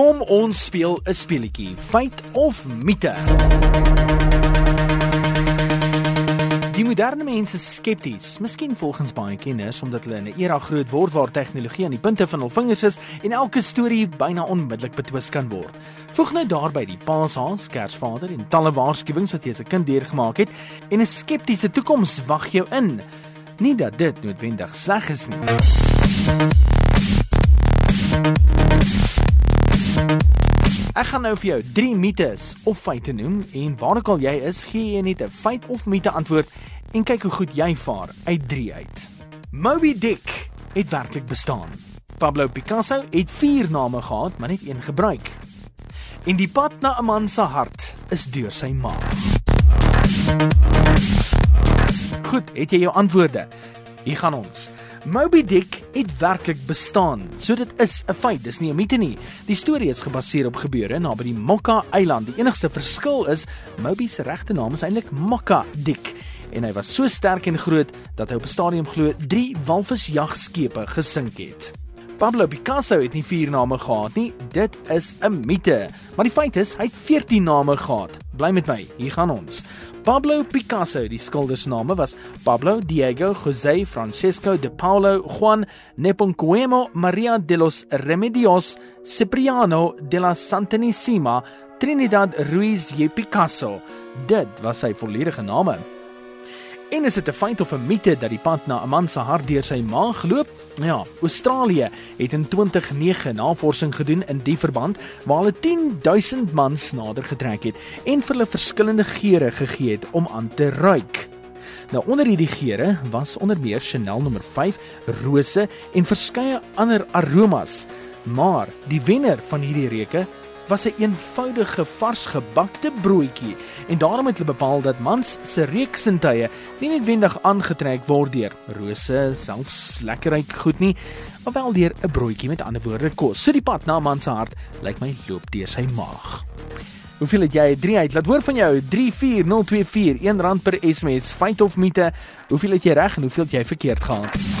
Kom ons speel 'n speletjie, feit of mite. Die moderne mense skepties, miskien volgens baie kenners omdat hulle in 'n era groot word waar tegnologie aan die punte van hul vingers is en elke storie byna onmiddellik betwis kan word. Voeg nou daarby die Paashaas, Kersvader en talle waarskuwings wat jy as 'n kind deurgemaak het en 'n skeptiese toekoms wag jou in. Nie dat dit noodwendig sleg is nie. Ek gaan nou vir jou 3 mites of feite noem en waar ook al jy is, gee jy net 'n feit of mite antwoord en kyk hoe goed jy vaar uit 3 uit. Moby Dick het werklik bestaan. Pablo Picasso het 4 name gehad, maar net een gebruik. En die pad na 'n man se hart is deur sy ma. Goed, het jy jou antwoorde? Hier gaan ons. Moby Dick het werklik bestaan. So dit is 'n feit, dis nie 'n mite nie. Die storie is gebaseer op gebeure naby die Mokka Eiland. Die enigste verskil is Moby se regte naam is eintlik Mokka Dick en hy was so sterk en groot dat hy op 'n stadium glo 3 walvisjagskepe gesink het. Pablo Picasso het nie 4 name gehad nie. Dit is 'n mite. Maar die feit is hy het 14 name gehad. Bly met my. Hier gaan ons. Pablo Picasso, die skildersname was Pablo Diego José Francisco de Paulo Juan Nepomuceno Maria de los Remedios Cipriano de la Santanissima Trinidad Ruiz y Picasso. Dit was sy volledige name. En is dit 'n feit of 'n mite dat die pad na 'n man se hart deur sy maag loop? Ja, Australië het in 2009 navorsing gedoen in die verband waar hulle 10000 mans nader getrek het en vir hulle verskillende geure gegee het om aan te ruik. Nou onder hierdie geure was onder meer Chanel nommer 5, rose en verskeie ander aromas. Maar die wenner van hierdie reuke was 'n eenvoudige vars gebakte broodjie en daarom het hulle bepaal dat mans se reuksintuie nie noodwendig aangetrek word deur rose, selfs lekkerryk goed nie, maar wel deur 'n broodjie met ander woorde kos. So die pad na man se hart lyk my loop deur sy maag. Hoeveel het jy? 3 uit. Laat hoor van jou. 34024 R1 per SMS. Feit of mite? Hoeveel het jy reg en hoeveel het jy verkeerd gehad?